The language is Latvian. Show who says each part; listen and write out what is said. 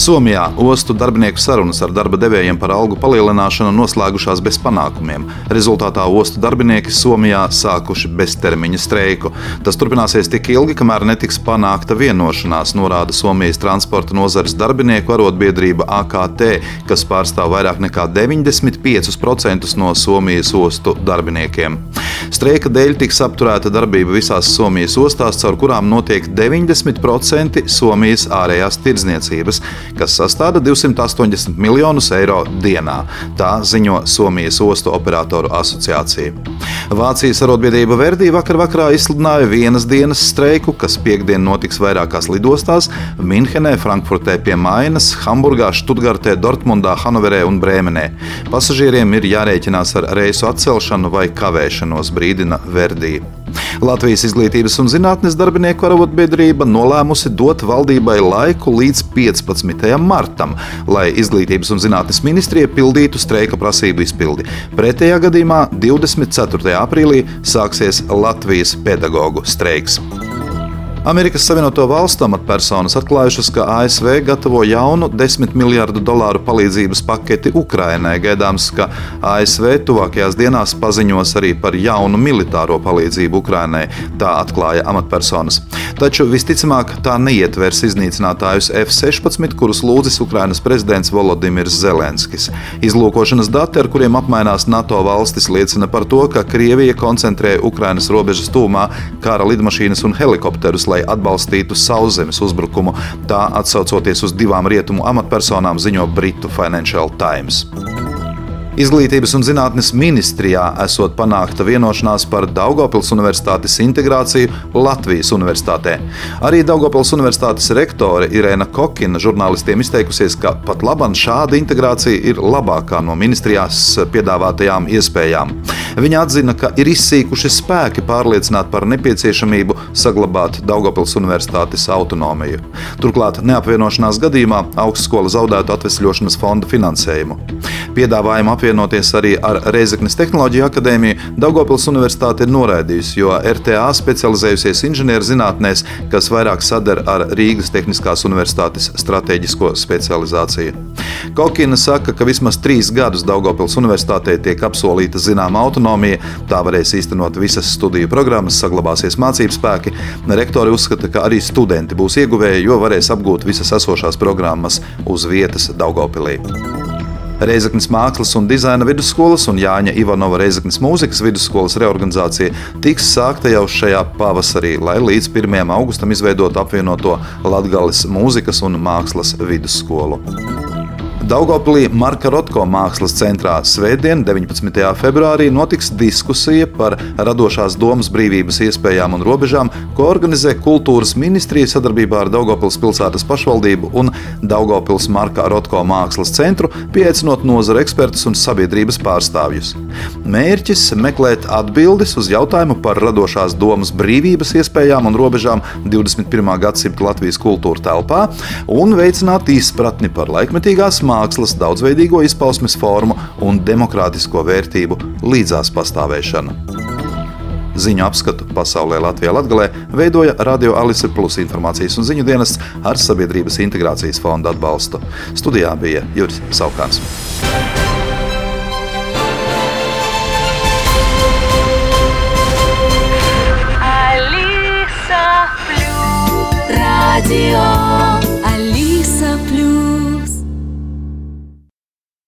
Speaker 1: Somijā ostu darbinieku sarunas ar darba devējiem par algu palielināšanu noslēgušās bez panākumiem. Rezultātā ostu darbinieki Somijā sākuši beztermiņa streiku. Tas turpināsies tik ilgi, kamēr netiks panākta vienošanās, norāda Somijas transporta nozares darbinieku arotbiedrība AKT, kas pārstāv vairāk nekā 95% no Somijas ostu darbiniekiem. Streika dēļ tiks apturēta darbība visās Somijas ostās, caur kurām notiek 90% Somijas ārējās tirdzniecības kas sastāda 280 miljonus eiro dienā. Tā ziņo Somijas ostu operatoru asociācija. Vācijas arotbiedrība Verdī vakar vakarā izsludināja vienas dienas streiku, kas piekdien notiks vairākās lidostās - Minhenē, Frankfurtē pie Mainas, Hamburgā, Študgartē, Dortmundā, Hanoverē un Brēmenē. Pasažieriem ir jārēķinās ar reisu atcelšanu vai kavēšanos, brīdina Verdī. Latvijas izglītības un zinātnes darbinieku arotbiedrība nolēmusi dot valdībai laiku līdz 15. martam, lai izglītības un zinātnes ministrija pildītu streika prasību izpildi. Pretējā gadījumā 24. aprīlī sāksies Latvijas pedagoģu streiks. Amerikas Savienoto Valstu amatpersonas atklājušas, ka ASV gatavo jaunu 10 miljardu dolāru palīdzības paketi Ukrainai. Gaidāms, ka ASV tuvākajās dienās paziņos arī par jaunu militāro palīdzību Ukrainai, tā atklāja amatpersonas. Taču visticamāk tā neietvers iznīcinātājus F-16, kurus lūdzis Ukrainas prezidents Volodimirs Zelenskis. Izlūkošanas dati, ar kuriem apmainās NATO valstis, liecina par to, ka Krievija koncentrē Ukrainas robežas tūmā kara lidmašīnas un helikopterus lai atbalstītu sauszemes uzbrukumu. Tā atsaucoties uz divām rietumu amatpersonām, ziņo Britu Financial Times. Izglītības un zinātnes ministrijā esot panākta vienošanās par Daugopils Universitātes integrāciju Latvijas Universitātē. Arī Daugopils Universitātes rektore Irēna Kokina žurnālistiem izteikusies, ka pat labam šāda integrācija ir labākā no ministrijās piedāvātajām iespējām. Viņa atzina, ka ir izsīkuši spēki pārliecināt par nepieciešamību saglabāt Daugopils Universitātes autonomiju. Turklāt neapvienošanās gadījumā augstskola zaudētu atvesļošanas fonda finansējumu. Piedāvājumu apvienoties arī ar Reizeknas Tehnoloģiju akadēmiju, Daugopils Universitāte ir noraidījusi, jo RTA specializējusies inženierzinātnēs, kas vairāk sadara ar Rīgas Tehniskās Universitātes strateģisko specializāciju. Kokina saka, ka vismaz trīs gadus Daugopils Universitātē tiek apsolīta zināma autonomija, tā varēs īstenot visas studiju programmas, saglabāsies mācību spēki. Rektori uzskata, ka arī studenti būs ieguvēji, jo varēs apgūt visas esošās programmas uz vietas Daugopilī. Reizeknas mākslas un dizaina vidusskolas un Jāņa Ivanova Reizeknas mūzikas vidusskolas reorganizācija tiks sākta jau šajā pavasarī, lai līdz 1. augustam izveidotu apvienoto Latgales mūzikas un mākslas vidusskolu. Daugopilī Marka Rotko mākslas centrā Svētdien, 19. februārī, notiks diskusija par radošās domas brīvības iespējām un robežām, ko organizē Kultūras ministrija sadarbībā ar Daugopils pilsētas pašvaldību un Daugopils Marka Rotko mākslas centru, pieaicinot nozara ekspertus un sabiedrības pārstāvjus. Mērķis - meklēt atbildes uz jautājumu par radošās domas brīvības iespējām un robežām 21. gadsimta Latvijas kultūra telpā un veicināt izpratni par laikmetīgās mākslas mākslas daudzveidīgo izpausmes formu un demokrātisko vērtību līdzās pastāvēšanu. Ziņu apskatu pasaulē Latvijā Latgalē veidoja Radio Alise Plus informācijas un ziņu dienests ar Sabiedrības integrācijas fonda atbalstu. Studijā bija Juris Saukāns.
Speaker 2: Radio